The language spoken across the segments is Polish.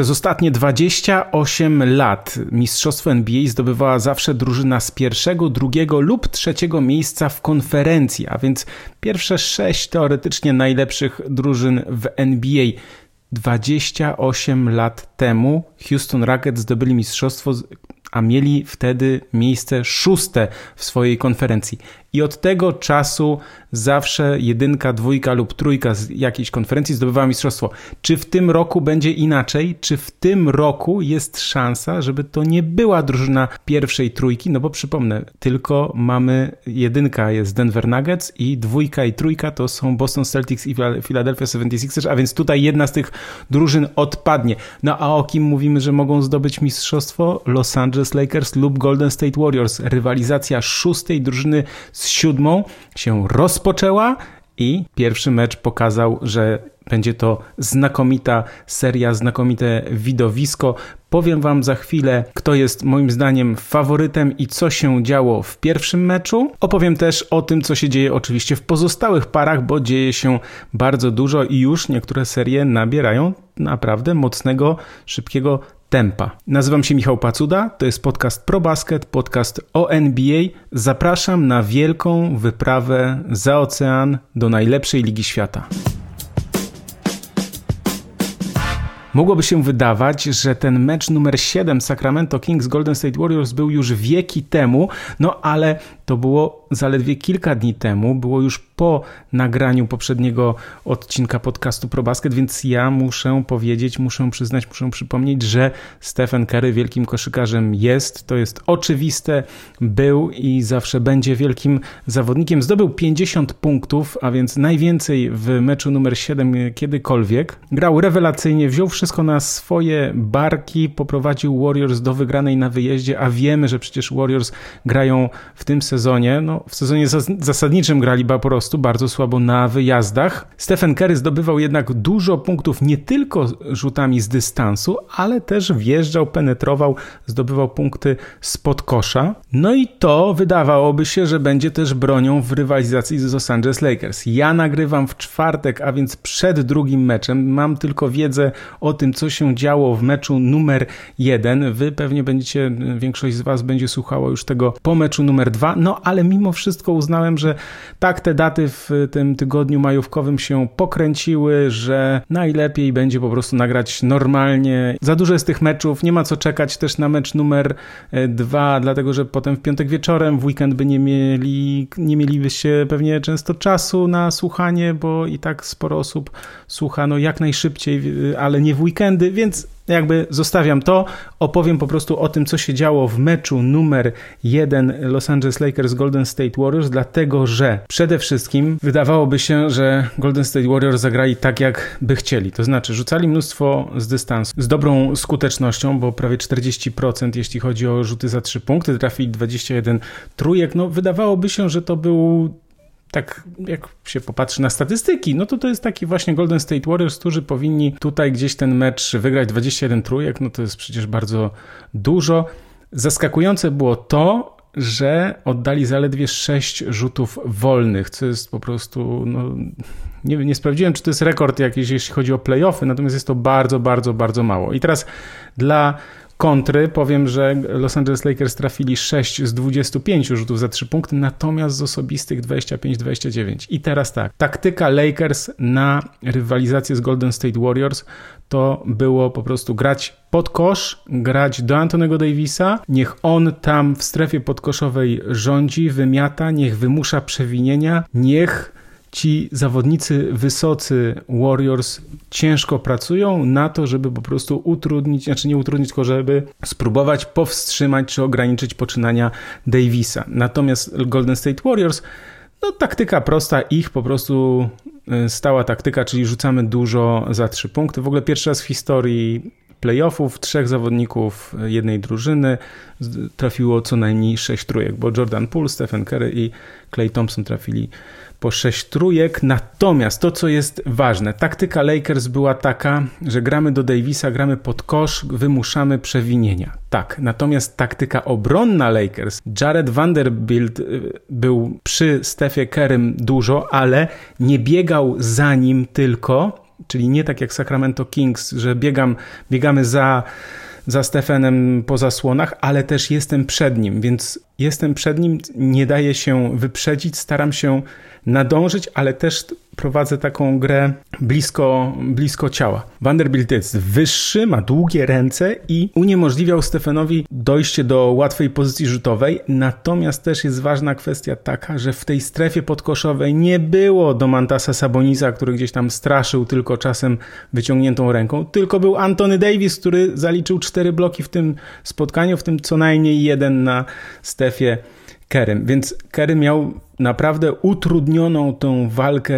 Przez ostatnie 28 lat mistrzostwo NBA zdobywała zawsze drużyna z pierwszego, drugiego lub trzeciego miejsca w konferencji, a więc pierwsze sześć teoretycznie najlepszych drużyn w NBA. 28 lat temu Houston Rockets zdobyli mistrzostwo, a mieli wtedy miejsce szóste w swojej konferencji. I od tego czasu zawsze jedynka, dwójka lub trójka z jakiejś konferencji zdobywała mistrzostwo. Czy w tym roku będzie inaczej? Czy w tym roku jest szansa, żeby to nie była drużyna pierwszej trójki? No bo przypomnę, tylko mamy jedynka jest Denver Nuggets i dwójka i trójka to są Boston Celtics i Philadelphia 76ers, a więc tutaj jedna z tych drużyn odpadnie. No a o kim mówimy, że mogą zdobyć mistrzostwo? Los Angeles Lakers lub Golden State Warriors. Rywalizacja szóstej drużyny z siódmą się rozpoczęła i pierwszy mecz pokazał, że będzie to znakomita seria, znakomite widowisko. Powiem Wam za chwilę, kto jest moim zdaniem faworytem i co się działo w pierwszym meczu. Opowiem też o tym, co się dzieje oczywiście w pozostałych parach, bo dzieje się bardzo dużo i już niektóre serie nabierają naprawdę mocnego, szybkiego tempa. Nazywam się Michał Pacuda, to jest podcast ProBasket, podcast o NBA. Zapraszam na wielką wyprawę za ocean do najlepszej ligi świata. Mogłoby się wydawać, że ten mecz numer 7 Sacramento Kings Golden State Warriors był już wieki temu, no ale to było zaledwie kilka dni temu, było już po nagraniu poprzedniego odcinka podcastu ProBasket, więc ja muszę powiedzieć, muszę przyznać, muszę przypomnieć, że Stephen Curry wielkim koszykarzem jest, to jest oczywiste, był i zawsze będzie wielkim zawodnikiem. Zdobył 50 punktów, a więc najwięcej w meczu numer 7 kiedykolwiek. Grał rewelacyjnie, wziął wszystko na swoje barki, poprowadził Warriors do wygranej na wyjeździe, a wiemy, że przecież Warriors grają w tym sezonie, no w sezonie zasadniczym grali po prostu bardzo słabo na wyjazdach. Stephen Curry zdobywał jednak dużo punktów nie tylko rzutami z dystansu, ale też wjeżdżał, penetrował, zdobywał punkty spod kosza. No i to wydawałoby się, że będzie też bronią w rywalizacji z Los Angeles Lakers. Ja nagrywam w czwartek, a więc przed drugim meczem. Mam tylko wiedzę o tym, co się działo w meczu numer jeden. Wy pewnie będziecie, większość z Was będzie słuchało już tego po meczu numer dwa, no ale mimo wszystko uznałem, że tak te daty w tym tygodniu majówkowym się pokręciły, że najlepiej będzie po prostu nagrać normalnie. Za dużo jest tych meczów, nie ma co czekać też na mecz numer e, dwa, dlatego że potem w piątek wieczorem, w weekend by nie mieli, nie mielibyście pewnie często czasu na słuchanie, bo i tak sporo osób słucha no jak najszybciej, ale nie w weekendy, więc jakby zostawiam to, opowiem po prostu o tym, co się działo w meczu numer jeden Los Angeles Lakers Golden State Warriors, dlatego że przede wszystkim wydawałoby się, że Golden State Warriors zagrali tak, jak by chcieli. To znaczy, rzucali mnóstwo z dystansu, z dobrą skutecznością, bo prawie 40%, jeśli chodzi o rzuty za 3 punkty, trafili 21 trójek. No, wydawałoby się, że to był tak jak się popatrzy na statystyki, no to to jest taki właśnie Golden State Warriors, którzy powinni tutaj gdzieś ten mecz wygrać 21 trójek, no to jest przecież bardzo dużo. Zaskakujące było to, że oddali zaledwie 6 rzutów wolnych, co jest po prostu, no, nie, nie sprawdziłem, czy to jest rekord jakiś, jeśli chodzi o playoffy, natomiast jest to bardzo, bardzo, bardzo mało. I teraz dla kontry powiem, że Los Angeles Lakers trafili 6 z 25 rzutów za 3 punkty, natomiast z osobistych 25-29. I teraz tak, taktyka Lakers na rywalizację z Golden State Warriors to było po prostu grać pod kosz, grać do Antonego Davisa, niech on tam w strefie podkoszowej rządzi, wymiata, niech wymusza przewinienia, niech ci zawodnicy wysocy Warriors ciężko pracują na to, żeby po prostu utrudnić, znaczy nie utrudnić, tylko żeby spróbować powstrzymać czy ograniczyć poczynania Davisa. Natomiast Golden State Warriors, no taktyka prosta, ich po prostu y, stała taktyka, czyli rzucamy dużo za trzy punkty. W ogóle pierwszy raz w historii playoffów trzech zawodników jednej drużyny trafiło co najmniej sześć trójek, bo Jordan Poole, Stephen Curry i Clay Thompson trafili po sześć trójek. Natomiast to, co jest ważne, taktyka Lakers była taka, że gramy do Davisa, gramy pod kosz, wymuszamy przewinienia. Tak, natomiast taktyka obronna Lakers, Jared Vanderbilt y, był przy Stefie Kerem dużo, ale nie biegał za nim tylko, czyli nie tak jak Sacramento Kings, że biegam, biegamy za za Stefanem po zasłonach, ale też jestem przed nim, więc jestem przed nim, nie daję się wyprzedzić, staram się nadążyć, ale też prowadzę taką grę blisko, blisko ciała. Vanderbilt jest wyższy, ma długie ręce i uniemożliwiał Stefanowi dojście do łatwej pozycji rzutowej. Natomiast też jest ważna kwestia taka, że w tej strefie podkoszowej nie było Domantasa Sabonisa, który gdzieś tam straszył tylko czasem wyciągniętą ręką, tylko był Antony Davis, który zaliczył cztery bloki w tym spotkaniu, w tym co najmniej jeden na strefie Kerem. Więc Kerry miał naprawdę utrudnioną tą walkę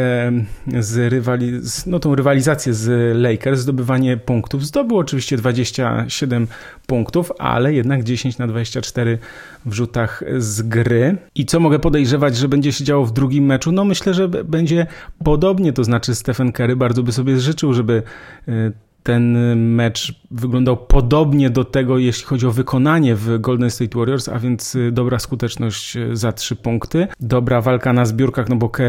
z rywali no tą rywalizację z Lakers, zdobywanie punktów. Zdobył oczywiście 27 punktów, ale jednak 10 na 24 w rzutach z gry. I co mogę podejrzewać, że będzie się działo w drugim meczu? No myślę, że będzie podobnie, to znaczy Stephen Curry bardzo by sobie życzył, żeby y, ten mecz wyglądał podobnie do tego, jeśli chodzi o wykonanie w Golden State Warriors, a więc y, dobra skuteczność y, za trzy punkty, dobra walka na zbiórkach, no bo Ke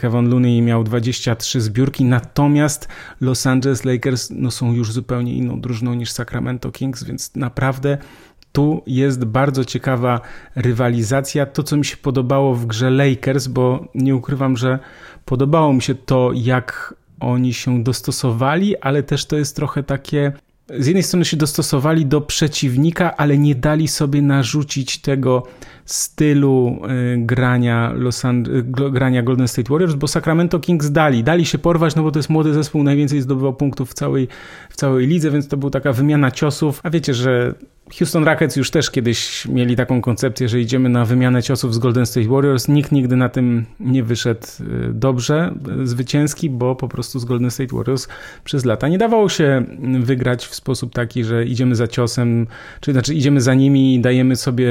Kevin Looney miał 23 zbiórki, natomiast Los Angeles Lakers no, są już zupełnie inną drużyną niż Sacramento Kings, więc naprawdę tu jest bardzo ciekawa rywalizacja. To, co mi się podobało w grze Lakers, bo nie ukrywam, że podobało mi się to, jak oni się dostosowali, ale też to jest trochę takie. Z jednej strony się dostosowali do przeciwnika, ale nie dali sobie narzucić tego stylu y, grania, Los Angeles, grania Golden State Warriors, bo Sacramento Kings dali, dali się porwać, no bo to jest młody zespół, najwięcej zdobywał punktów w całej, w całej lidze, więc to była taka wymiana ciosów. A wiecie, że Houston Rockets już też kiedyś mieli taką koncepcję, że idziemy na wymianę ciosów z Golden State Warriors. Nikt nigdy na tym nie wyszedł y, dobrze, y, zwycięski, bo po prostu z Golden State Warriors przez lata nie dawało się wygrać w sposób taki, że idziemy za ciosem, czy znaczy idziemy za nimi i dajemy sobie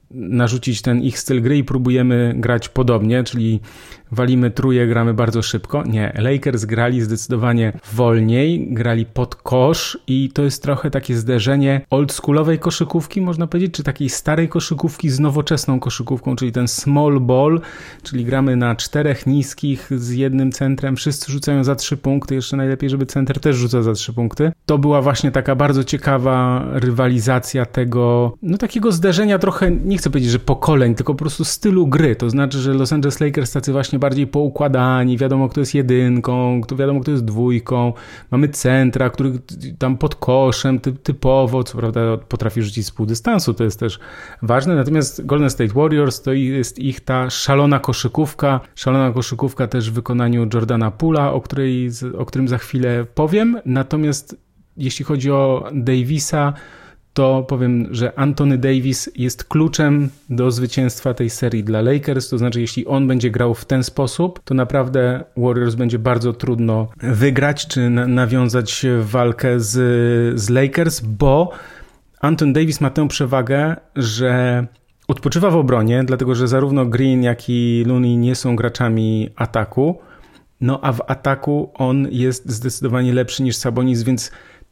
narzucić ten ich styl gry i próbujemy grać podobnie, czyli walimy truje, gramy bardzo szybko. Nie, Lakers grali zdecydowanie wolniej, grali pod kosz i to jest trochę takie zderzenie oldschoolowej koszykówki, można powiedzieć, czy takiej starej koszykówki z nowoczesną koszykówką, czyli ten small ball, czyli gramy na czterech niskich z jednym centrem, wszyscy rzucają za trzy punkty, jeszcze najlepiej, żeby center też rzucał za trzy punkty. To była właśnie taka bardzo ciekawa rywalizacja tego, no takiego zderzenia trochę, nie chcę powiedzieć, że pokoleń, tylko po prostu stylu gry, to znaczy, że Los Angeles Lakers tacy właśnie bardziej poukładani, wiadomo kto jest jedynką, kto wiadomo kto jest dwójką, mamy centra, który tam pod koszem ty, typowo, co prawda potrafi rzucić z pół dystansu, to jest też ważne, natomiast Golden State Warriors to jest ich ta szalona koszykówka, szalona koszykówka też w wykonaniu Jordana Pula, o, której, o którym za chwilę powiem, natomiast jeśli chodzi o Davisa, to powiem, że Anthony Davis jest kluczem do zwycięstwa tej serii dla Lakers. To znaczy, jeśli on będzie grał w ten sposób, to naprawdę Warriors będzie bardzo trudno wygrać czy nawiązać walkę z, z Lakers, bo Anthony Davis ma tę przewagę, że odpoczywa w obronie, dlatego że zarówno Green, jak i Looney nie są graczami ataku. No a w ataku on jest zdecydowanie lepszy niż Sabonis, więc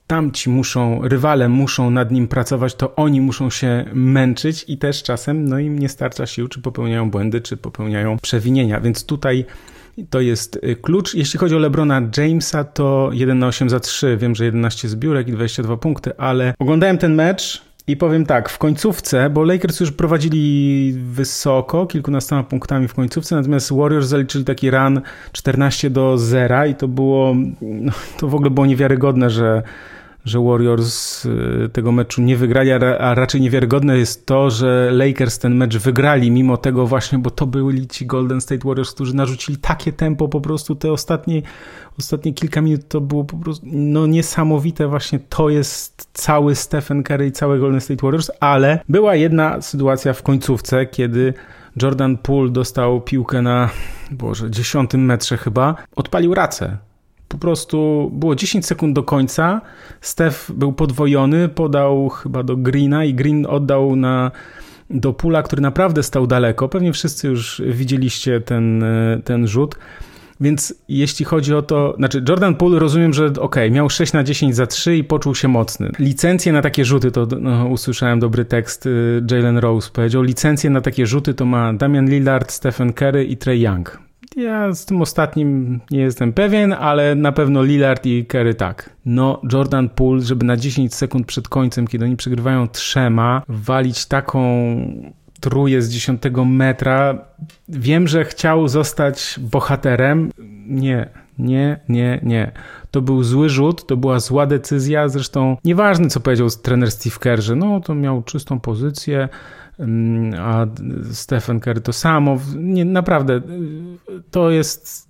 tamci muszą, rywale muszą nad nim pracować, to oni muszą się męczyć i też czasem no im nie starcza sił, czy popełniają błędy, czy popełniają przewinienia, więc tutaj to jest y, klucz. Jeśli chodzi o LeBrona Jamesa, to 1 na 8 za 3. Wiem, że 11 zbiórek i 22 punkty, ale oglądałem ten mecz i powiem tak, w końcówce, bo Lakers już prowadzili wysoko, kilkunastoma punktami w końcówce, natomiast Warriors zaliczyli taki run 14 do 0 i to było, no, to w ogóle było niewiarygodne, że że Warriors y, tego meczu nie wygrali, a raczej niewiarygodne jest to, że Lakers ten mecz wygrali, mimo tego właśnie, bo to byli ci Golden State Warriors, którzy narzucili takie tempo po prostu te ostatnie, ostatnie kilka minut to było po prostu no niesamowite właśnie to jest cały Stephen Curry i całe Golden State Warriors, ale była jedna sytuacja w końcówce, kiedy Jordan Poole dostał piłkę na, boże, dziesiątym metrze chyba, odpalił racę po prostu było 10 sekund do końca. Steph był podwojony, podał chyba do Greena i Green oddał na do Pula, który naprawdę stał daleko. Pewnie wszyscy już widzieliście ten, ten rzut. Więc jeśli chodzi o to, znaczy Jordan Poole rozumiem, że ok, miał 6 na 10 za 3 i poczuł się mocny. Licencje na takie rzuty, to no, usłyszałem dobry tekst, y, Jalen Rose powiedział, licencje na takie rzuty to ma Damian Lillard, Stephen Curry i Trey Young Ja z tym ostatnim nie jestem pewien, ale na pewno Lillard i Kerry tak. No, Jordan Poole, żeby na 10 sekund przed końcem, kiedy oni przegrywają trzema, walić taką truje z 10 metra. Wiem, że chciał zostać bohaterem. Nie, nie, nie, nie. To był zły rzut, to była zła decyzja. Zresztą nieważne, co powiedział trener Steve Kerr, że no to miał czystą pozycję, a Stephen Kerr to samo. Nie, naprawdę, to jest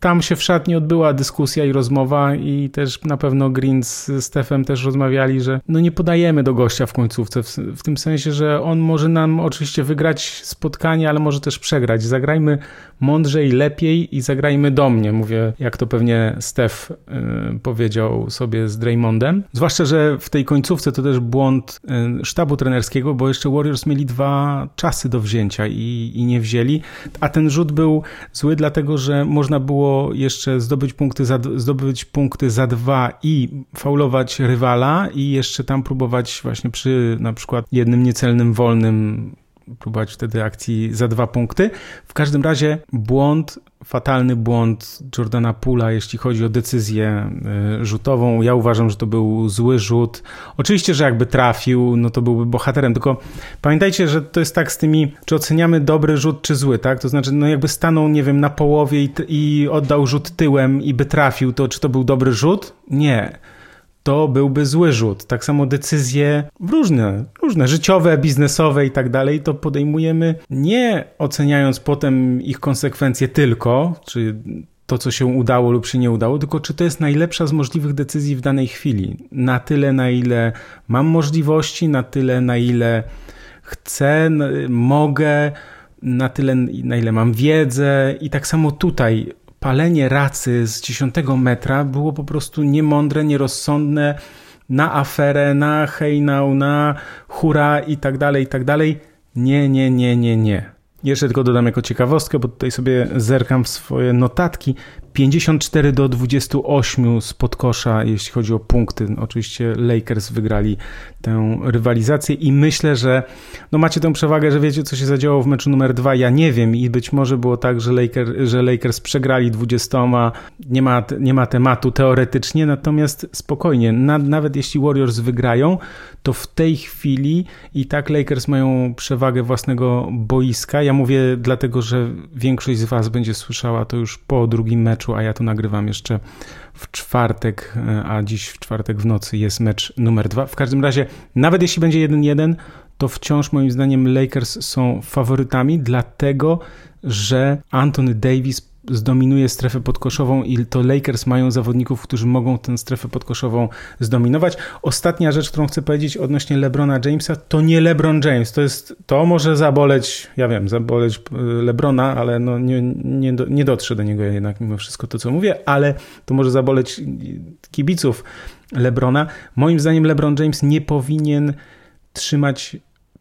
tam się w szatni odbyła dyskusja i rozmowa i też na pewno Green z Stefem też rozmawiali, że no nie podajemy do gościa w końcówce, w, w, tym sensie, że on może nam oczywiście wygrać spotkanie, ale może też przegrać. Zagrajmy mądrzej, lepiej i zagrajmy do mnie. Mówię, jak to pewnie Stef y, powiedział sobie z Draymondem. Zwłaszcza, że w tej końcówce to też błąd y, sztabu trenerskiego, bo jeszcze Warriors mieli dwa czasy do wzięcia i, i nie wzięli, a ten rzut był zły, dlatego że można było jeszcze zdobyć punkty, za, zdobyć punkty za dwa i faulować rywala i jeszcze tam próbować właśnie przy na przykład jednym niecelnym wolnym próbować wtedy akcji za dwa punkty. W każdym razie błąd, fatalny błąd Jordana Pula, jeśli chodzi o decyzję y, rzutową. Ja uważam, że to był zły rzut. Oczywiście, że jakby trafił, no to byłby bohaterem, tylko pamiętajcie, że to jest tak z tymi, czy oceniamy dobry rzut, czy zły, tak? To znaczy, no jakby stanął, nie wiem, na połowie i, i oddał rzut tyłem i by trafił, to czy to był dobry rzut? Nie to byłby zły rzut. Tak samo decyzje różne, różne, życiowe, biznesowe i tak dalej, to podejmujemy nie oceniając potem ich konsekwencje tylko, czy to, co się udało lub się nie udało, tylko czy to jest najlepsza z możliwych decyzji w danej chwili. Na tyle, na ile mam możliwości, na tyle, na ile chcę, mogę, na tyle, na ile mam wiedzę. I tak samo tutaj palenie racy z 10 metra było po prostu niemądre, nierozsądne na aferę, na hejnał, na hura i tak dalej, i tak dalej. Nie, nie, nie, nie, nie. Jeszcze tylko dodam jako ciekawostkę, bo tutaj sobie zerkam w swoje notatki. 54 do 28 z podkosza, jeśli chodzi o punkty. Oczywiście Lakers wygrali tę rywalizację i myślę, że no macie tę przewagę, że wiecie, co się zadziało w meczu numer dwa. Ja nie wiem i być może było tak, że, Laker, że Lakers przegrali 20. Nie ma, nie ma tematu teoretycznie, natomiast spokojnie, na, nawet jeśli Warriors wygrają, to w tej chwili i tak Lakers mają przewagę własnego boiska. Ja mówię dlatego, że większość z Was będzie słyszała to już po drugim meczu, a ja to nagrywam jeszcze w czwartek, a dziś w czwartek w nocy jest mecz numer dwa. W każdym razie, nawet jeśli będzie 1-1, to wciąż moim zdaniem Lakers są faworytami, dlatego że Anthony Davis zdominuje strefę podkoszową i to Lakers mają zawodników, którzy mogą tę strefę podkoszową zdominować. Ostatnia rzecz, którą chcę powiedzieć odnośnie LeBrona Jamesa, to nie LeBron James. To jest, to może zaboleć, ja wiem, zaboleć e, LeBrona, ale no nie, nie, nie dotrze do niego jednak mimo wszystko to, co mówię, ale to może zaboleć kibiców LeBrona. Moim zdaniem LeBron James nie powinien trzymać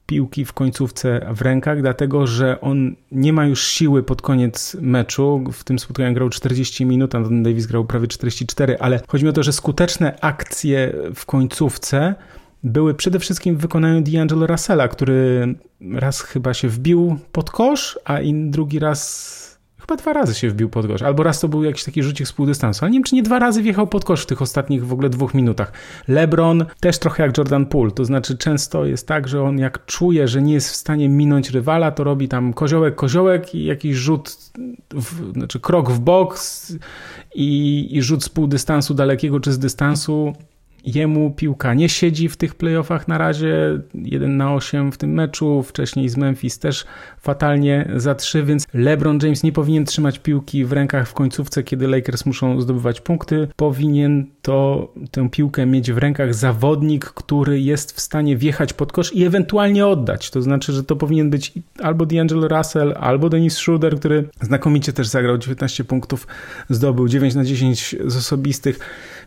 piłki w końcówce w rękach, dlatego że on nie ma już siły pod koniec meczu. W tym spotkaniu grał 40 minut, Anton Davis grał prawie 44, ale chodzi mi o to, że skuteczne akcje w końcówce były przede wszystkim w wykonaniu D'Angelo Russella, który raz chyba się wbił pod kosz, a drugi raz chyba dwa razy się wbił pod kosz. Albo raz to był jakiś taki rzucik z półdystansu. Ale nie wiem, czy nie dwa razy wjechał pod kosz w tych ostatnich w ogóle dwóch minutach. LeBron też trochę jak Jordan Poole. To znaczy często jest tak, że on jak czuje, że nie jest w stanie minąć rywala, to robi tam koziołek, koziołek i jakiś rzut, w, znaczy krok w bok i, i rzut z półdystansu dalekiego czy z dystansu Jemu piłka nie siedzi w tych playoffach na razie. 1 na 8 w tym meczu, wcześniej z Memphis też fatalnie za 3, więc LeBron James nie powinien trzymać piłki w rękach w końcówce, kiedy Lakers muszą zdobywać punkty. Powinien to tę piłkę mieć w rękach zawodnik, który jest w stanie wjechać pod kosz i ewentualnie oddać. To znaczy, że to powinien być albo D'Angelo Russell, albo Dennis Schroeder, który znakomicie też zagrał 19 punktów, zdobył 9 na 10 z osobistych,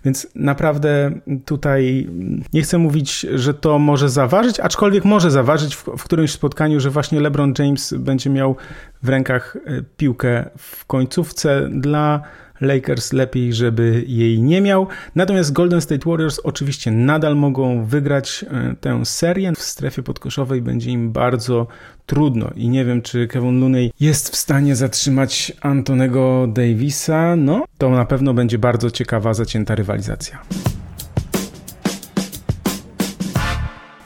więc naprawdę tutaj nie chcę mówić, że to może zaważyć, aczkolwiek może zaważyć w, w którymś spotkaniu, że właśnie LeBron James będzie miał w rękach e, piłkę w końcówce dla Lakers lepiej, żeby jej nie miał. Natomiast Golden State Warriors oczywiście nadal mogą wygrać e, tę serię. W strefie podkoszowej będzie im bardzo trudno i nie wiem, czy Kevin Looney jest w stanie zatrzymać Antonego Davisa. No, to na pewno będzie bardzo ciekawa, zacięta rywalizacja.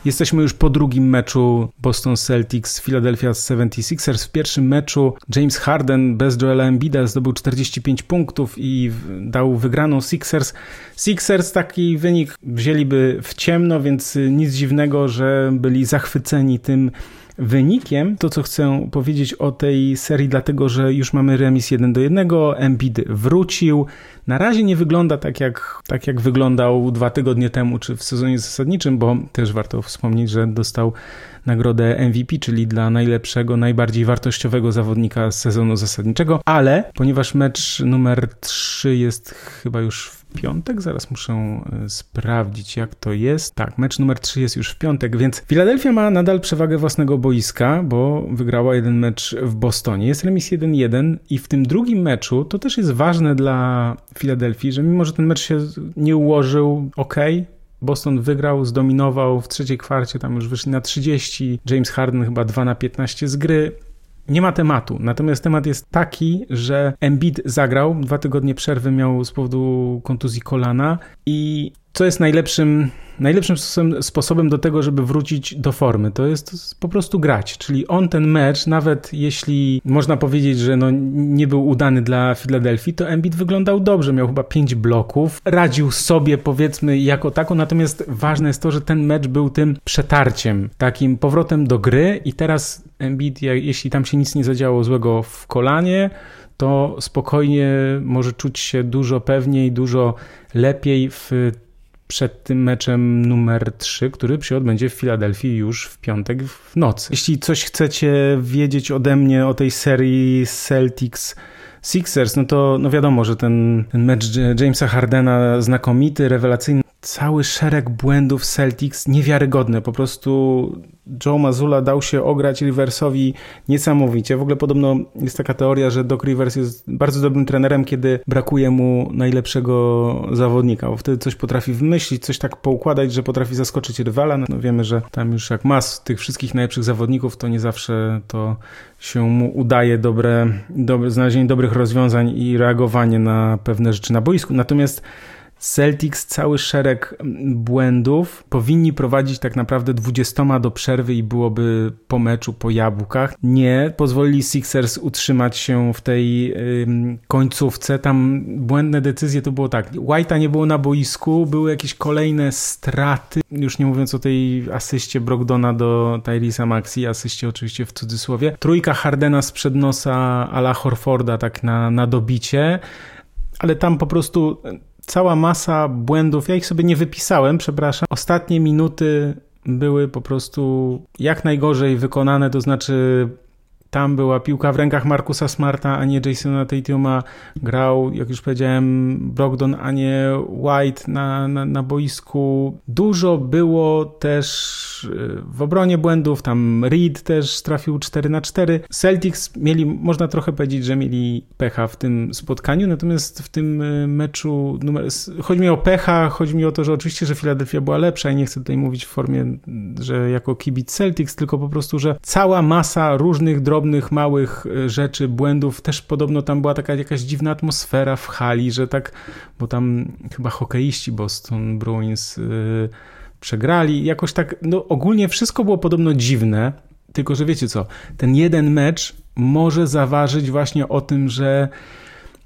Jesteśmy już po drugim meczu Boston Celtics Philadelphia 76ers. W pierwszym meczu James Harden bez Joela Embida zdobył 45 punktów i dał wygraną Sixers. Sixers taki wynik wzięliby w ciemno, więc nic dziwnego, że byli zachwyceni tym wynikiem. To, co chcę powiedzieć o tej serii, dlatego że już mamy remis 1 do 1. Embiid wrócił. Na razie nie wygląda tak jak, tak, jak wyglądał dwa tygodnie temu, czy w sezonie zasadniczym, bo też warto wspomnieć, że dostał nagrodę MVP, czyli dla najlepszego, najbardziej wartościowego zawodnika sezonu zasadniczego, ale ponieważ mecz numer 3 jest chyba już piątek, zaraz muszę e, sprawdzić jak to jest. Tak, mecz numer 3 jest już w piątek, więc Philadelphia ma nadal przewagę własnego boiska, bo wygrała jeden mecz w Bostonie. Jest remis 1-1 i w tym drugim meczu to też jest ważne dla Filadelfii, że mimo, że ten mecz się nie ułożył ok, Boston wygrał, zdominował w trzeciej kwarcie, tam już wyszli na 30. James Harden chyba 2 na 15 z gry. Nie ma tematu. Natomiast temat jest taki, że Embiid zagrał, dwa tygodnie przerwy miał z powodu kontuzji kolana i co jest najlepszym, najlepszym sposobem, do tego, żeby wrócić do formy? To jest po prostu grać. Czyli on ten mecz, nawet jeśli można powiedzieć, że no nie był udany dla Filadelfii, to Embiid wyglądał dobrze. Miał chyba pięć bloków, radził sobie powiedzmy jako tako, natomiast ważne jest to, że ten mecz był tym przetarciem, takim powrotem do gry i teraz Embiid, jeśli tam się nic nie zadziało złego w kolanie, to spokojnie może czuć się dużo pewniej, dużo lepiej w przed tym meczem numer 3, który się odbędzie w Filadelfii już w piątek w nocy. Jeśli coś chcecie wiedzieć ode mnie o tej serii Celtics Sixers, no to no wiadomo, że ten, ten mecz Jamesa Hardena znakomity, rewelacyjny, cały szereg błędów Celtics niewiarygodne. Po prostu Joe Mazula dał się ograć Riversowi niesamowicie. W ogóle podobno jest taka teoria, że Doc Rivers jest bardzo dobrym trenerem, kiedy brakuje mu najlepszego zawodnika, bo wtedy coś potrafi wymyślić, coś tak poukładać, że potrafi zaskoczyć rywala. No wiemy, że tam już jak mas tych wszystkich najlepszych zawodników, to nie zawsze to się mu udaje dobre, dobre znalezienie dobrych rozwiązań i reagowanie na pewne rzeczy na boisku. Natomiast Celtics cały szereg błędów powinni prowadzić tak naprawdę 20 do przerwy i byłoby po meczu, po jabłkach. Nie, pozwolili Sixers utrzymać się w tej końcówce. Tam błędne decyzje to było tak. White'a nie było na boisku, były jakieś kolejne straty. Już nie mówiąc o tej asyście Brogdona do Tyrisa Maxi, asyście oczywiście w cudzysłowie. Trójka Hardena sprzed nosa Ala Horforda tak na, na dobicie ale tam po prostu cała masa błędów. Ja ich sobie nie wypisałem, przepraszam. Ostatnie minuty były po prostu jak najgorzej wykonane, to znaczy tam była piłka w rękach Markusa Smarta, a nie Jasona Tatuma. Grał, jak już powiedziałem, Brogdon, a nie White na, na, na boisku. Dużo było też y, w obronie błędów. Tam Reed też trafił 4 na 4. Celtics mieli, można trochę powiedzieć, że mieli pecha w tym spotkaniu, natomiast w tym y, meczu numer, chodzi mi o pecha, chodzi mi o to, że oczywiście, że Philadelphia była lepsza i nie chcę tutaj mówić w formie, że jako kibic Celtics, tylko po prostu, że cała masa różnych drobnych drobnych, małych e, rzeczy, błędów. Też podobno tam była taka jakaś dziwna atmosfera w hali, że tak, bo tam chyba hokeiści Boston Bruins yy, przegrali. Jakoś tak, no ogólnie wszystko było podobno dziwne, tylko że wiecie co, ten jeden mecz może zaważyć właśnie o tym, że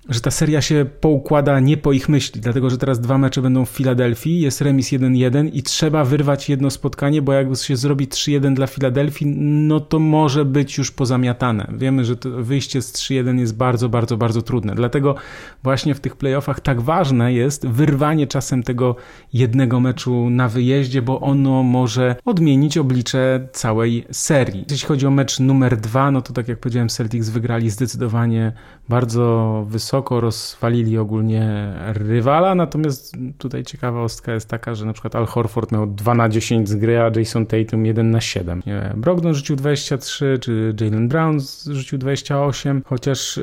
że ta seria się poukłada nie po ich myśli, dlatego że teraz dwa mecze będą w Filadelfii, jest remis 1-1 i trzeba wyrwać jedno spotkanie, bo jak się zrobi 3-1 dla Filadelfii, no to może być już pozamiatane. Wiemy, że wyjście z 3-1 jest bardzo, bardzo, bardzo trudne. Dlatego właśnie w tych playoffach tak ważne jest wyrwanie czasem tego jednego meczu na wyjeździe, bo ono może odmienić oblicze całej serii. Jeśli chodzi o mecz numer dwa, no to tak jak powiedziałem, Celtics wygrali zdecydowanie bardzo wysoko rozwalili ogólnie rywala, natomiast tutaj ciekawostka jest taka, że na przykład Al Horford miał 2 na 10 z gry, a Jason Tatum 1 na 7. Brogdon rzucił 23, czy Jalen Brown rzucił 28, chociaż,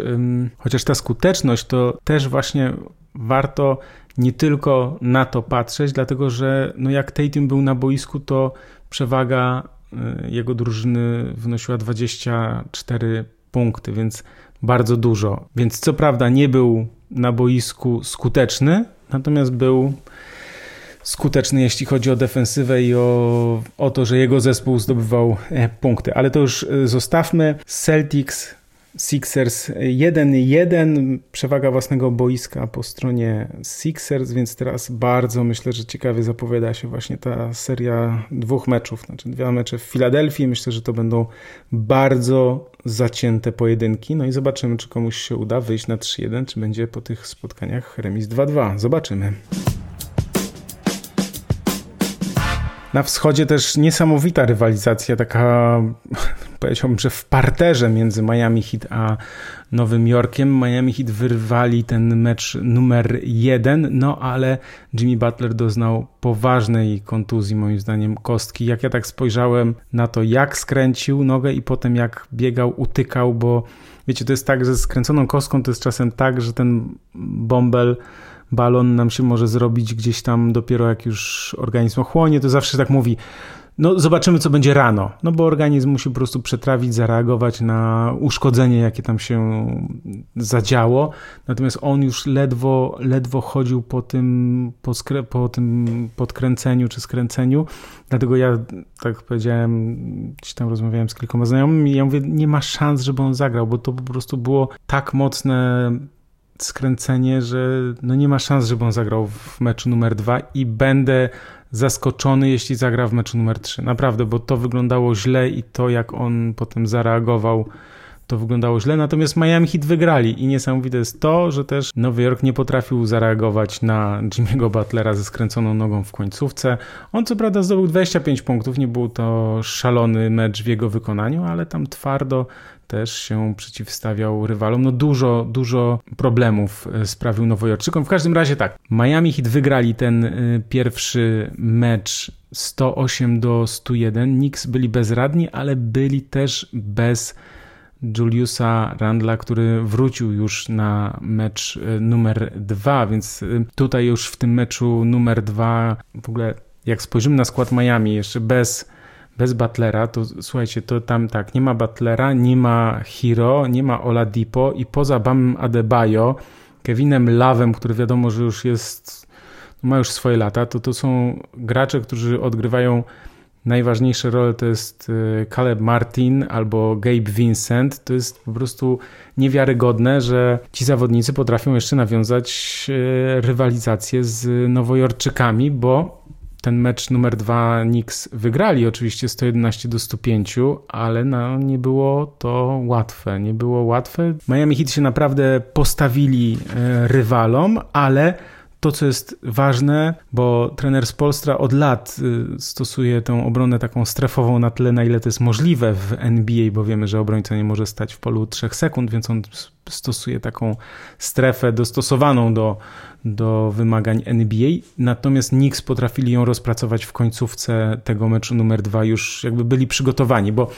chociaż ta skuteczność to też właśnie warto nie tylko na to patrzeć, dlatego że no jak Tatum był na boisku, to przewaga y, jego drużyny wynosiła 24 punkty, więc bardzo dużo. Więc co prawda nie był na boisku skuteczny, natomiast był skuteczny, jeśli chodzi o defensywę i o, o to, że jego zespół zdobywał e, punkty. Ale to już e, zostawmy. Celtics Sixers 1-1, przewaga własnego boiska po stronie Sixers, więc teraz bardzo myślę, że ciekawie zapowiada się właśnie ta seria dwóch meczów, znaczy dwa mecze w Filadelfii. Myślę, że to będą bardzo zacięte pojedynki. No i zobaczymy, czy komuś się uda wyjść na 3-1, czy będzie po tych spotkaniach remis 2-2. Zobaczymy. Na wschodzie też niesamowita rywalizacja, taka powiedziałbym, że w parterze między Miami Heat a Nowym Jorkiem. Miami Heat wyrwali ten mecz numer jeden, no ale Jimmy Butler doznał poważnej kontuzji, moim zdaniem, kostki. Jak ja tak spojrzałem na to, jak skręcił nogę i potem jak biegał, utykał, bo wiecie, to jest tak, że skręconą kostką to jest czasem tak, że ten bąbel balon nam się może zrobić gdzieś tam dopiero jak już organizm ochłonie, to zawsze tak mówi, no zobaczymy co będzie rano, no bo organizm musi po prostu przetrawić, zareagować na uszkodzenie, jakie tam się zadziało, natomiast on już ledwo, ledwo chodził po tym, po, skrę, po tym podkręceniu czy skręceniu, dlatego ja, tak powiedziałem, gdzieś tam rozmawiałem z kilkoma znajomymi ja mówię, nie ma szans, żeby on zagrał, bo to po prostu było tak mocne skręcenie, że no nie ma szans, żeby on zagrał w meczu numer dwa i będę zaskoczony, jeśli zagra w meczu numer 3. Naprawdę, bo to wyglądało źle i to, jak on potem zareagował, to wyglądało źle. Natomiast Miami Heat wygrali i niesamowite jest to, że też Nowy Jork nie potrafił zareagować na Jimmy'ego Butlera ze skręconą nogą w końcówce. On co prawda zdobył 25 punktów, nie był to szalony mecz w jego wykonaniu, ale tam twardo też się przeciwstawiał rywalom. No dużo, dużo problemów e, sprawił Nowojorczykom. W każdym razie tak, Miami Heat wygrali ten e, pierwszy mecz 108 do 101. Knicks byli bezradni, ale byli też bez Juliusa Randla, który wrócił już na mecz e, numer dwa, więc tutaj już w tym meczu numer dwa w ogóle jak spojrzymy na skład Miami jeszcze bez bez Butlera, to słuchajcie, to tam tak, nie ma Butlera, nie ma Hiro, nie ma Oladipo i poza Bamem Adebayo, Kevinem Lawem, który wiadomo, że już jest, ma już swoje lata, to to są gracze, którzy odgrywają najważniejsze role, to jest y, Caleb Martin albo Gabe Vincent. To jest po prostu niewiarygodne, że ci zawodnicy potrafią jeszcze nawiązać y, rywalizację z Nowojorczykami, bo ten mecz numer dwa Knicks wygrali oczywiście 111 do 105, ale no, nie było to łatwe. Nie było łatwe. Miami Heat się naprawdę postawili e, rywalom, ale to, co jest ważne, bo trener z Polstra od lat y, stosuje tę obronę taką strefową na tyle, na ile to jest możliwe w NBA, bo wiemy, że obrońca nie może stać w polu 3 sekund, więc on stosuje taką strefę dostosowaną do, do wymagań NBA. Natomiast Knicks potrafili ją rozpracować w końcówce tego meczu numer dwa, już jakby byli przygotowani, bo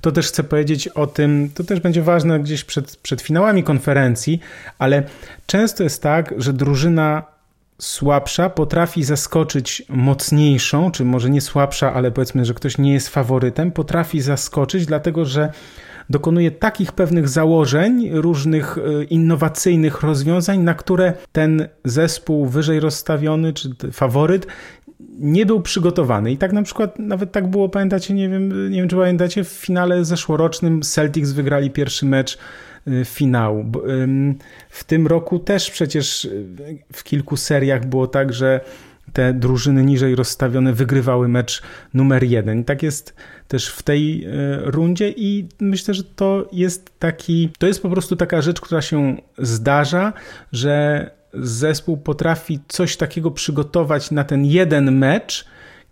to też chcę powiedzieć o tym, to też będzie ważne gdzieś przed, przed finałami konferencji, ale często jest tak, że drużyna słabsza potrafi zaskoczyć mocniejszą, czy może nie słabsza, ale powiedzmy, że ktoś nie jest faworytem, potrafi zaskoczyć, dlatego że dokonuje takich pewnych założeń, różnych e, innowacyjnych rozwiązań, na które ten zespół wyżej rozstawiony, czy faworyt nie był przygotowany. I tak na przykład, nawet tak było, pamiętacie, nie wiem, nie wiem czy pamiętacie, w finale zeszłorocznym Celtics wygrali pierwszy mecz finału. W tym roku też przecież y, w kilku seriach było tak, że te drużyny niżej rozstawione wygrywały mecz numer jeden. Tak jest też w tej y, rundzie i myślę, że to jest taki, to jest po prostu taka rzecz, która się zdarza, że zespół potrafi coś takiego przygotować na ten jeden mecz,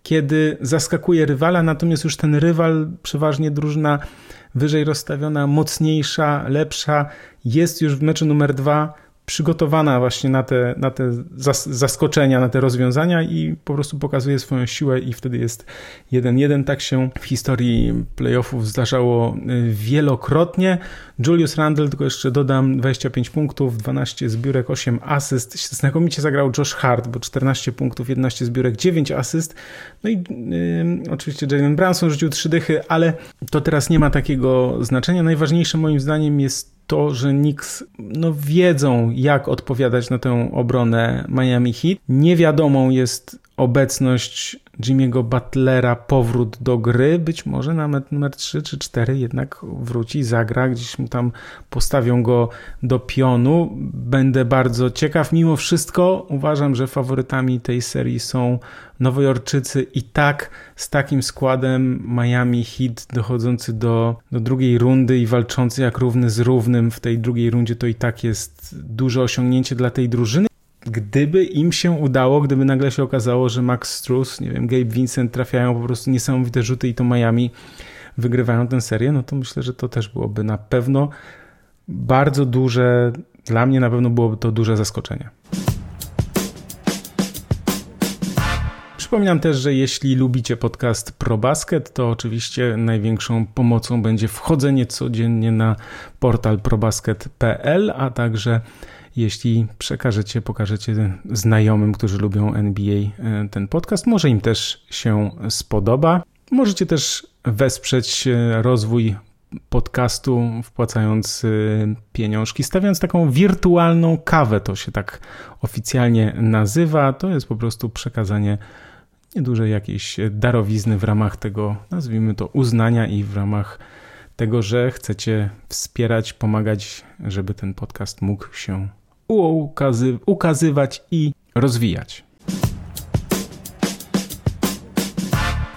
kiedy zaskakuje rywala, natomiast już ten rywal, przeważnie drużyna wyżej rozstawiona, mocniejsza, lepsza, jest już w meczu numer dwa przygotowana właśnie na te, na te zaskoczenia, na te rozwiązania i po prostu pokazuje swoją siłę i wtedy jest 1-1. Tak się w historii playoffów zdarzało y, wielokrotnie. Julius Randle, tylko jeszcze dodam, 25 punktów, 12 zbiórek, 8 asyst. Znakomicie zagrał Josh Hart, bo 14 punktów, 11 zbiórek, 9 asyst. No i yy, oczywiście Jalen Branson rzucił 3 dychy, ale to teraz nie ma takiego znaczenia. Najważniejsze moim zdaniem jest to, że Knicks no, wiedzą, jak odpowiadać na tę obronę Miami Heat. Niewiadomą jest obecność Jimmy'ego Butlera, powrót do gry. Być może na numer 3 czy 4 jednak wróci, zagra, gdzieś mu tam postawią go do pionu. Będę bardzo ciekaw. Mimo wszystko uważam, że faworytami tej serii są Nowojorczycy i tak z takim składem Miami Heat dochodzący do, do drugiej rundy i walczący jak równy z równym w tej drugiej rundzie, to i tak jest duże osiągnięcie dla tej drużyny. Gdyby im się udało, gdyby nagle się okazało, że Max Struz, nie wiem, Gabe Vincent trafiają po prostu niesamowite rzuty i to Miami wygrywają tę serię, no to myślę, że to też byłoby na pewno bardzo duże, dla mnie na pewno byłoby to duże zaskoczenie. Przypominam też, że jeśli lubicie podcast ProBasket, to oczywiście największą pomocą będzie wchodzenie codziennie na portal probasket.pl, a także jeśli przekażecie, pokażecie znajomym, którzy lubią NBA e, ten podcast, może im też się spodoba. Możecie też wesprzeć e, rozwój podcastu, wpłacając e, pieniążki, stawiając taką wirtualną kawę, to się tak oficjalnie nazywa. To jest po prostu przekazanie niedużej jakiejś darowizny w ramach tego, nazwijmy to, uznania i w ramach tego, że chcecie wspierać, pomagać, żeby ten podcast mógł się ukazy ukazywać i rozwijać.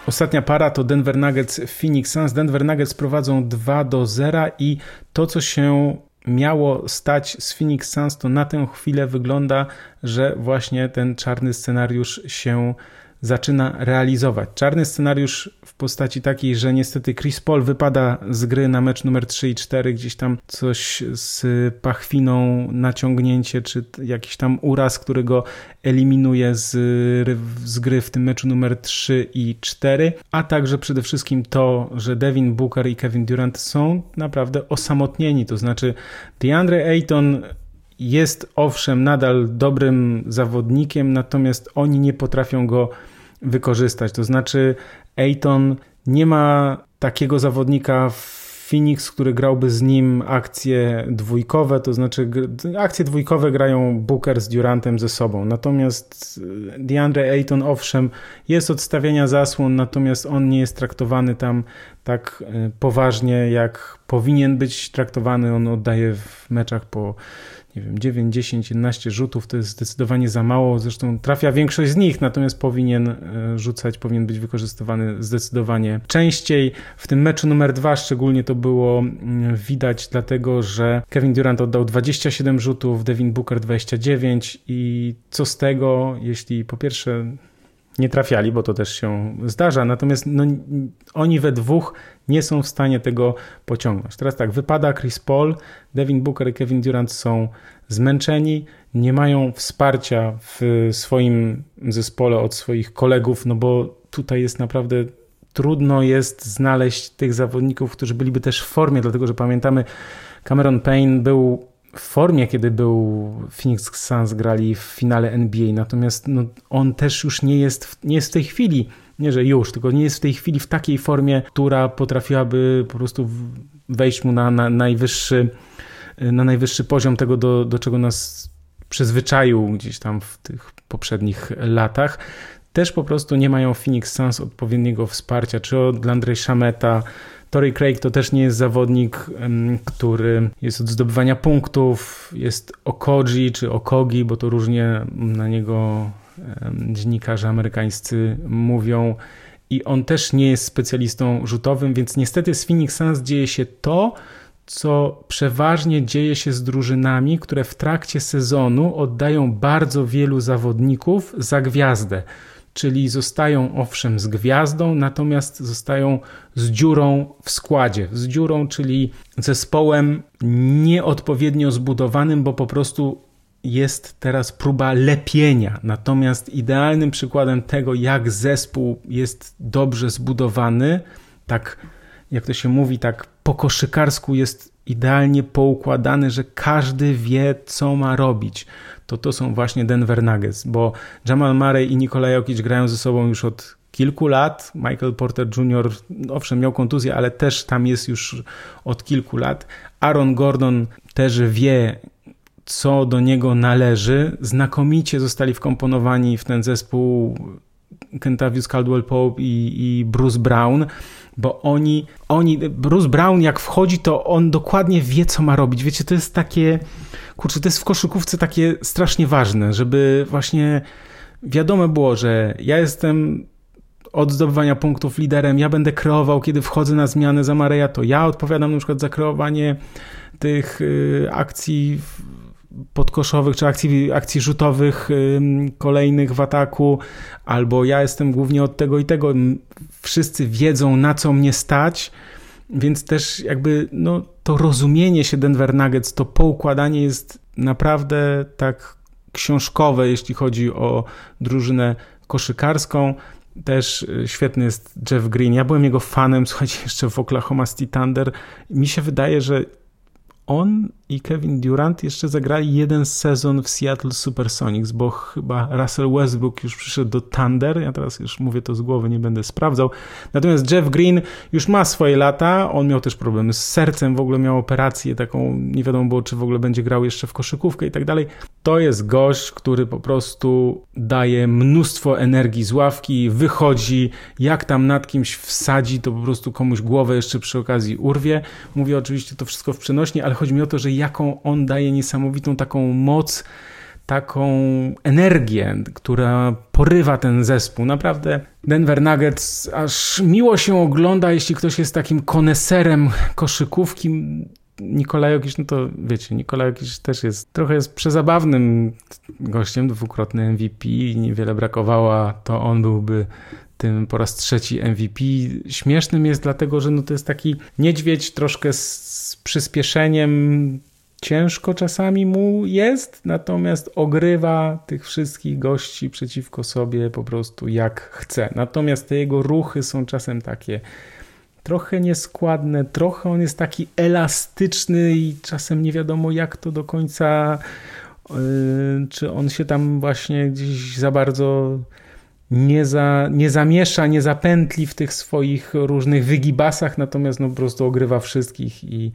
Ostatnia para to Denver Nuggets Phoenix Suns. Denver Nuggets prowadzą 2 do 0 i to co się miało stać z Phoenix Suns to na tę chwilę wygląda, że właśnie ten czarny scenariusz się zaczyna realizować. Czarny scenariusz w postaci takiej, że niestety Chris Paul wypada z gry na mecz numer 3 i 4, gdzieś tam coś z pachwiną, naciągnięcie, czy jakiś tam uraz, który go eliminuje z, z gry w tym meczu numer 3 i 4, a także przede wszystkim to, że Devin Booker i Kevin Durant są naprawdę osamotnieni, to znaczy DeAndre Ayton jest owszem nadal dobrym zawodnikiem, natomiast oni nie potrafią go wykorzystać. To znaczy, Ayton nie ma takiego zawodnika w Phoenix, który grałby z nim akcje dwójkowe, to znaczy akcje dwójkowe grają Booker z Durantem ze sobą. Natomiast e, DeAndre Ayton, owszem, jest odstawiania zasłon, natomiast on nie jest traktowany tam tak e, poważnie, jak powinien być traktowany. On oddaje w meczach po nie wiem, 9, 10, 11 rzutów to jest zdecydowanie za mało. Zresztą trafia większość z nich, natomiast powinien e, rzucać, powinien być wykorzystywany zdecydowanie częściej. W tym meczu numer dwa szczególnie to było mm, widać, dlatego że Kevin Durant oddał 27 rzutów, Devin Booker 29 i co z tego, jeśli po pierwsze nie trafiali, bo to też się zdarza. Natomiast no, oni we dwóch nie są w stanie tego pociągnąć. Teraz tak, wypada Chris Paul, Devin Booker i Kevin Durant są zmęczeni, nie mają wsparcia w swoim zespole od swoich kolegów, no bo tutaj jest naprawdę trudno jest znaleźć tych zawodników, którzy byliby też w formie, dlatego że pamiętamy, Cameron Payne był w formie, kiedy był Phoenix Suns grali w finale NBA, natomiast no, on też już nie jest, nie jest w tej chwili, nie że już, tylko nie jest w tej chwili w takiej formie, która potrafiłaby po prostu wejść mu na, na najwyższy na najwyższy poziom tego, do, do czego nas przyzwyczaił gdzieś tam w tych poprzednich latach. Też po prostu nie mają Phoenix Suns odpowiedniego wsparcia, czy od Landry Shameta, Tory Craig to też nie jest zawodnik, który jest od zdobywania punktów, jest Okoji czy Okogi, bo to różnie na niego dziennikarze amerykańscy mówią. I on też nie jest specjalistą rzutowym, więc niestety z Phoenix Suns dzieje się to, co przeważnie dzieje się z drużynami, które w trakcie sezonu oddają bardzo wielu zawodników za gwiazdę czyli zostają owszem z gwiazdą, natomiast zostają z dziurą w składzie. Z dziurą, czyli zespołem nieodpowiednio zbudowanym, bo po prostu jest teraz próba lepienia. Natomiast idealnym przykładem tego, jak zespół jest dobrze zbudowany, tak jak to się mówi, tak po koszykarsku jest idealnie poukładany, że każdy wie, co ma robić. To to są właśnie Denver Nuggets, bo Jamal Murray i Nikolaj Jokic grają ze sobą już od kilku lat. Michael Porter Jr. owszem miał kontuzję, ale też tam jest już od kilku lat. Aaron Gordon też wie, co do niego należy. Znakomicie zostali wkomponowani w ten zespół Kentavious Caldwell Pope i, i Bruce Brown, bo oni, oni, Bruce Brown jak wchodzi, to on dokładnie wie, co ma robić. Wiecie, to jest takie, kurczę, to jest w koszykówce takie strasznie ważne, żeby właśnie wiadomo było, że ja jestem od zdobywania punktów liderem, ja będę kreował, kiedy wchodzę na zmianę za Mareja, to ja odpowiadam na przykład za kreowanie tych y, akcji podkoszowych czy akcji, akcji rzutowych kolejnych w ataku, albo ja jestem głównie od tego i tego. Wszyscy wiedzą, na co mnie stać, więc też jakby no, to rozumienie się Denver Nuggets, to poukładanie jest naprawdę tak książkowe, jeśli chodzi o drużynę koszykarską. Też y, świetny jest Jeff Green. Ja byłem jego fanem, słuchajcie, jeszcze w Oklahoma City Thunder. Mi się wydaje, że on i Kevin Durant jeszcze zagrali jeden sezon w Seattle Supersonics, bo chyba Russell Westbrook już przyszedł do Thunder. Ja teraz już mówię to z głowy, nie będę sprawdzał. Natomiast Jeff Green już ma swoje lata. On miał też problemy z sercem, w ogóle miał operację taką, nie wiadomo było, czy w ogóle będzie grał jeszcze w koszykówkę i tak dalej. To jest gość, który po prostu daje mnóstwo energii z ławki, wychodzi, jak tam nad kimś wsadzi, to po prostu komuś głowę jeszcze przy okazji urwie. Mówię oczywiście to wszystko w przenośni, ale chodzi mi o to, że jaką on daje niesamowitą taką moc, taką energię, która porywa ten zespół. Naprawdę Denver Nuggets aż miło się ogląda, jeśli ktoś jest takim koneserem koszykówki. Nikolaj Jokic, no to wiecie, Nikolaj Jokic też jest trochę jest przezabawnym gościem, dwukrotny MVP, niewiele brakowało, to on byłby tym po raz trzeci MVP. Śmiesznym jest dlatego, że no to jest taki niedźwiedź troszkę z przyspieszeniem, ciężko czasami mu jest, natomiast ogrywa tych wszystkich gości przeciwko sobie po prostu jak chce. Natomiast te jego ruchy są czasem takie trochę nieskładne, trochę on jest taki elastyczny i czasem nie wiadomo jak to do końca, yy, czy on się tam właśnie gdzieś za bardzo nie, za, nie zamiesza, nie zapętli w tych swoich różnych wygibasach, natomiast no po prostu ogrywa wszystkich i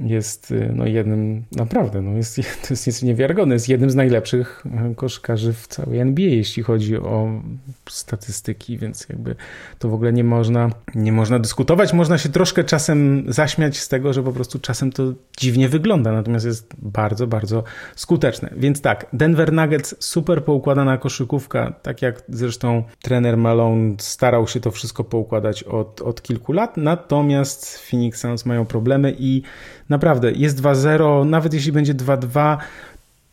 jest y, no, jednym, naprawdę, no, jest, to jest, jest niewiarygodne, jest jednym z najlepszych y, koszykarzy w całej NBA, jeśli chodzi o statystyki, więc jakby to w ogóle nie można, nie można dyskutować. Można się troszkę czasem zaśmiać z tego, że po prostu czasem to dziwnie wygląda, natomiast jest bardzo, bardzo skuteczne. Więc tak, Denver Nuggets, super poukładana koszykówka, tak jak zresztą trener Malone starał się to wszystko poukładać od, od kilku lat, natomiast Phoenix Suns mają problemy i Naprawdę, jest 2-0, nawet jeśli będzie 2-2,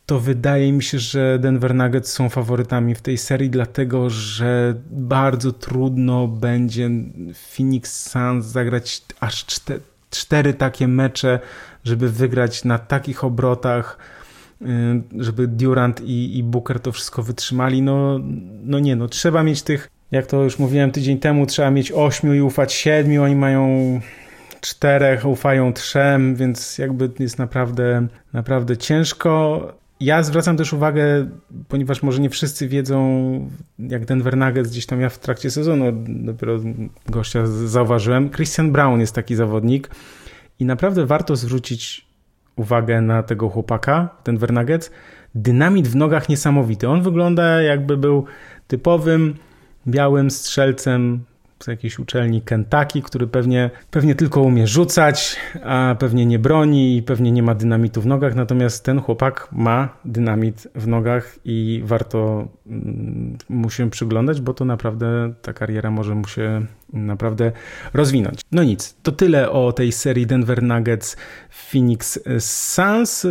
to wydaje mi się, że Denver Nuggets są faworytami w tej serii, dlatego że bardzo trudno będzie Phoenix Suns zagrać aż cztery, cztery takie mecze, żeby wygrać na takich obrotach, y, żeby Durant i, i Booker to wszystko wytrzymali. No, no nie, no trzeba mieć tych, jak to już mówiłem tydzień temu, trzeba mieć ośmiu i ufać siedmiu. Oni mają czterech, ufają trzem, więc jakby jest naprawdę, naprawdę ciężko. Ja zwracam też uwagę, ponieważ może nie wszyscy wiedzą, jak Denver Nuggets gdzieś tam ja w trakcie sezonu dopiero gościa zauważyłem. Christian Brown jest taki zawodnik i naprawdę warto zwrócić uwagę na tego chłopaka, Denver Nuggets. Dynamit w nogach niesamowity. On wygląda jakby był typowym białym strzelcem z jakiejś uczelni Kentucky, który pewnie, pewnie tylko umie rzucać, a pewnie nie broni i pewnie nie ma dynamitu w nogach, natomiast ten chłopak ma dynamit w nogach i warto mm, mu się przyglądać, bo to naprawdę ta kariera może mu się naprawdę rozwinąć. No nic, to tyle o tej serii Denver Nuggets Phoenix Suns.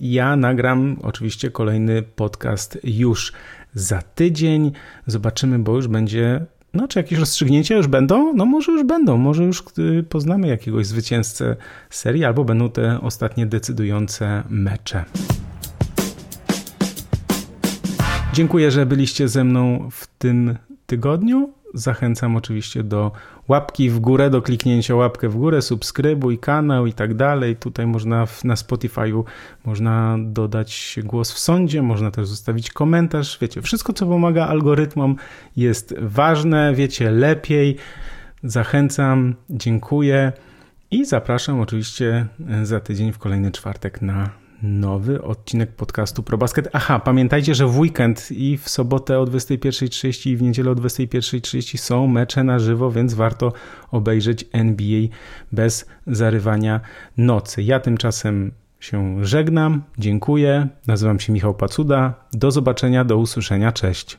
Ja nagram oczywiście kolejny podcast już za tydzień. Zobaczymy, bo już będzie no, czy jakieś rozstrzygnięcia już będą? No, może już będą, może już y, poznamy jakiegoś zwycięzcę serii, albo będą te ostatnie decydujące mecze. Dziękuję, że byliście ze mną w tym tygodniu. Zachęcam oczywiście do łapki w górę, do kliknięcia łapkę w górę, subskrybuj kanał i tak dalej. Tutaj można na Spotify'u można dodać głos w sądzie, można też zostawić komentarz. Wiecie, wszystko co pomaga algorytmom jest ważne, wiecie lepiej. Zachęcam, dziękuję i zapraszam oczywiście za tydzień w kolejny czwartek na nowy odcinek podcastu ProBasket. Aha, pamiętajcie, że w weekend i w sobotę o 21.30 i w niedzielę o 21.30 są mecze na żywo, więc warto obejrzeć NBA bez zarywania nocy. Ja tymczasem się żegnam, dziękuję. Nazywam się Michał Pacuda. Do zobaczenia, do usłyszenia. Cześć.